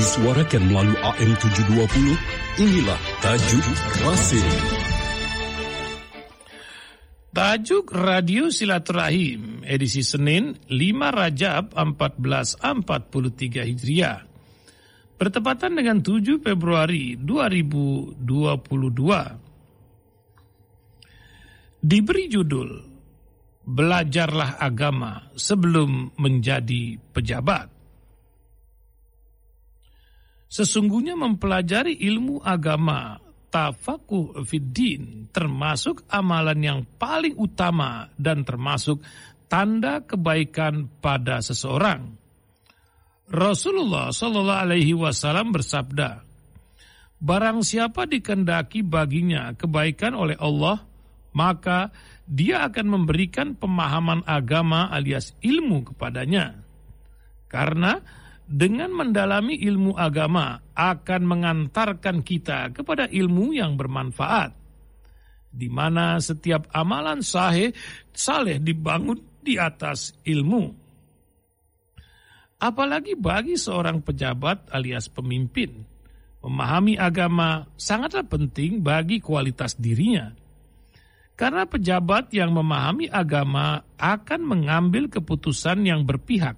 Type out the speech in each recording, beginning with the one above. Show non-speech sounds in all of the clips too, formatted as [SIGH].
disuarakan melalui AM 720, inilah Tajuk Rasim. Tajuk Radio Silaturahim edisi Senin 5 Rajab 1443 Hijriah. Bertepatan dengan 7 Februari 2022. Diberi judul Belajarlah agama sebelum menjadi pejabat. Sesungguhnya mempelajari ilmu agama tafakuh fiddin termasuk amalan yang paling utama dan termasuk tanda kebaikan pada seseorang. Rasulullah Shallallahu Alaihi Wasallam bersabda, Barang siapa dikendaki baginya kebaikan oleh Allah, maka dia akan memberikan pemahaman agama alias ilmu kepadanya. Karena dengan mendalami ilmu agama akan mengantarkan kita kepada ilmu yang bermanfaat di mana setiap amalan sahih saleh dibangun di atas ilmu. Apalagi bagi seorang pejabat alias pemimpin memahami agama sangatlah penting bagi kualitas dirinya. Karena pejabat yang memahami agama akan mengambil keputusan yang berpihak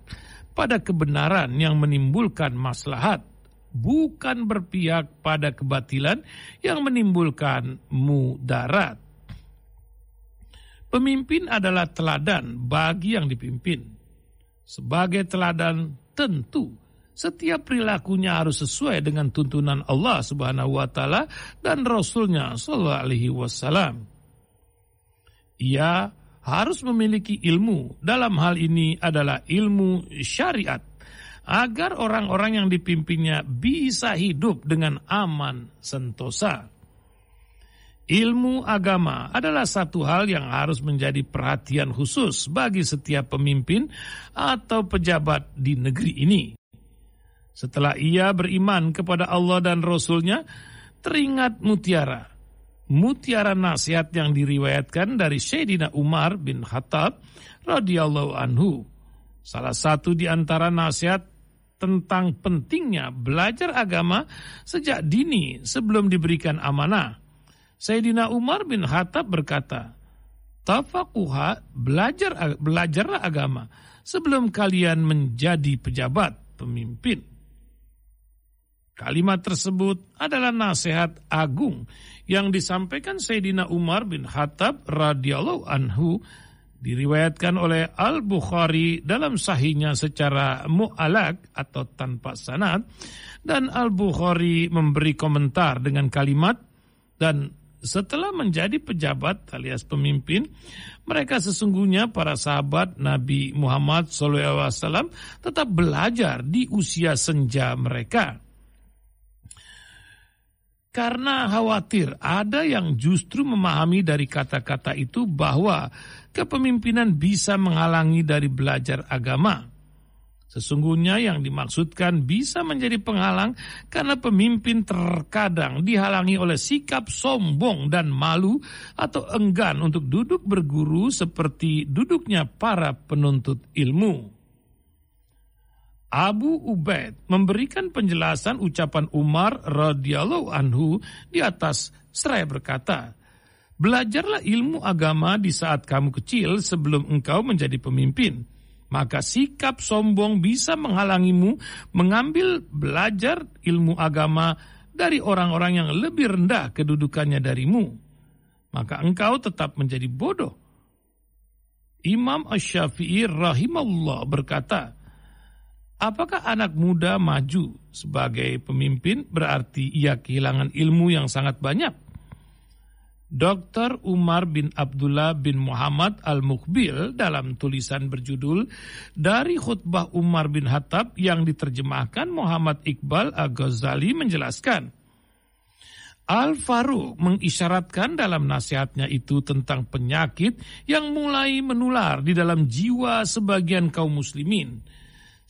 pada kebenaran yang menimbulkan maslahat, bukan berpihak pada kebatilan yang menimbulkan mudarat. Pemimpin adalah teladan bagi yang dipimpin. Sebagai teladan tentu setiap perilakunya harus sesuai dengan tuntunan Allah Subhanahu wa taala dan Rasulnya sallallahu alaihi wasallam. Ia harus memiliki ilmu. Dalam hal ini adalah ilmu syariat. Agar orang-orang yang dipimpinnya bisa hidup dengan aman sentosa. Ilmu agama adalah satu hal yang harus menjadi perhatian khusus bagi setiap pemimpin atau pejabat di negeri ini. Setelah ia beriman kepada Allah dan Rasulnya, teringat mutiara mutiara nasihat yang diriwayatkan dari Sayyidina Umar bin Khattab radhiyallahu anhu. Salah satu di antara nasihat tentang pentingnya belajar agama sejak dini sebelum diberikan amanah. Sayyidina Umar bin Khattab berkata, Tafakuha, belajar belajarlah agama sebelum kalian menjadi pejabat, pemimpin. Kalimat tersebut adalah nasihat agung yang disampaikan Sayyidina Umar bin Khattab radhiyallahu anhu diriwayatkan oleh Al-Bukhari dalam sahihnya secara mu'alak atau tanpa sanad. Dan Al-Bukhari memberi komentar dengan kalimat dan setelah menjadi pejabat alias pemimpin, mereka sesungguhnya para sahabat Nabi Muhammad SAW tetap belajar di usia senja mereka karena khawatir ada yang justru memahami dari kata-kata itu bahwa kepemimpinan bisa menghalangi dari belajar agama. Sesungguhnya yang dimaksudkan bisa menjadi penghalang karena pemimpin terkadang dihalangi oleh sikap sombong dan malu atau enggan untuk duduk berguru seperti duduknya para penuntut ilmu. Abu Ubaid memberikan penjelasan ucapan Umar radhiyallahu anhu di atas seraya berkata, Belajarlah ilmu agama di saat kamu kecil sebelum engkau menjadi pemimpin. Maka sikap sombong bisa menghalangimu mengambil belajar ilmu agama dari orang-orang yang lebih rendah kedudukannya darimu. Maka engkau tetap menjadi bodoh. Imam Ash-Syafi'i rahimahullah berkata, Apakah anak muda maju sebagai pemimpin berarti ia kehilangan ilmu yang sangat banyak? Dr. Umar bin Abdullah bin Muhammad Al-Mukbil dalam tulisan berjudul Dari Khutbah Umar bin Hattab yang diterjemahkan Muhammad Iqbal Al-Ghazali menjelaskan, Al-Faruq mengisyaratkan dalam nasihatnya itu tentang penyakit yang mulai menular di dalam jiwa sebagian kaum muslimin,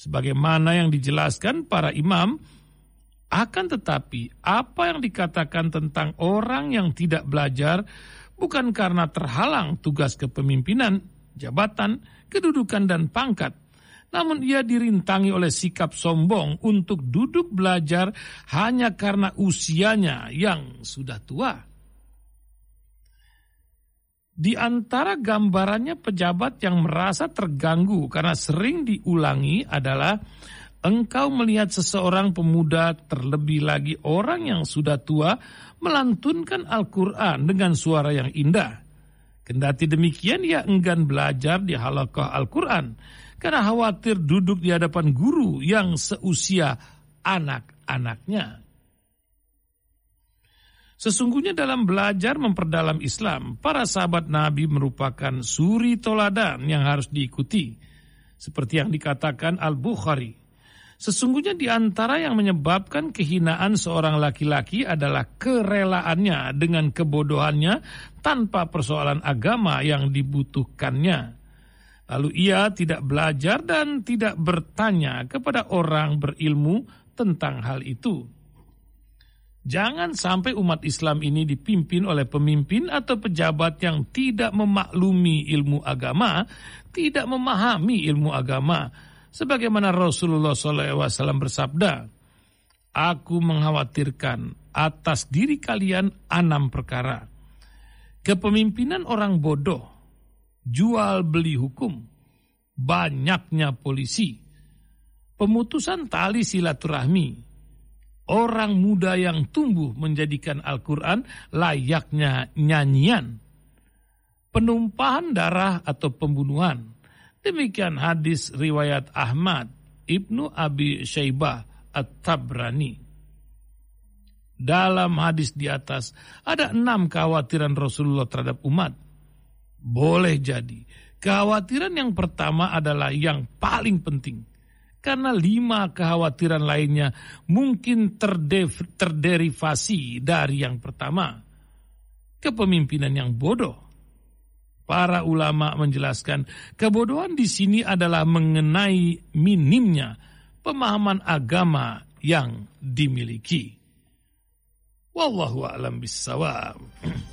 sebagaimana yang dijelaskan para imam akan tetapi apa yang dikatakan tentang orang yang tidak belajar bukan karena terhalang tugas kepemimpinan, jabatan, kedudukan dan pangkat, namun ia dirintangi oleh sikap sombong untuk duduk belajar hanya karena usianya yang sudah tua. Di antara gambarannya pejabat yang merasa terganggu karena sering diulangi adalah engkau melihat seseorang pemuda terlebih lagi orang yang sudah tua melantunkan Al-Quran dengan suara yang indah. Kendati demikian ia enggan belajar di halakah Al-Quran karena khawatir duduk di hadapan guru yang seusia anak-anaknya. Sesungguhnya dalam belajar memperdalam Islam, para sahabat Nabi merupakan suri toladan yang harus diikuti. Seperti yang dikatakan Al-Bukhari. Sesungguhnya di antara yang menyebabkan kehinaan seorang laki-laki adalah kerelaannya dengan kebodohannya tanpa persoalan agama yang dibutuhkannya. Lalu ia tidak belajar dan tidak bertanya kepada orang berilmu tentang hal itu. Jangan sampai umat Islam ini dipimpin oleh pemimpin atau pejabat yang tidak memaklumi ilmu agama, tidak memahami ilmu agama. Sebagaimana Rasulullah SAW bersabda, Aku mengkhawatirkan atas diri kalian enam perkara. Kepemimpinan orang bodoh, jual beli hukum, banyaknya polisi, pemutusan tali silaturahmi, orang muda yang tumbuh menjadikan Al-Quran layaknya nyanyian, penumpahan darah atau pembunuhan. Demikian hadis riwayat Ahmad, Ibnu Abi Syaibah At-Tabrani. Dalam hadis di atas ada enam kekhawatiran Rasulullah terhadap umat. Boleh jadi. Kekhawatiran yang pertama adalah yang paling penting karena lima kekhawatiran lainnya mungkin terderivasi dari yang pertama. Kepemimpinan yang bodoh. Para ulama menjelaskan kebodohan di sini adalah mengenai minimnya pemahaman agama yang dimiliki. Wallahu a'lam bissawab. [CLEARS THROAT]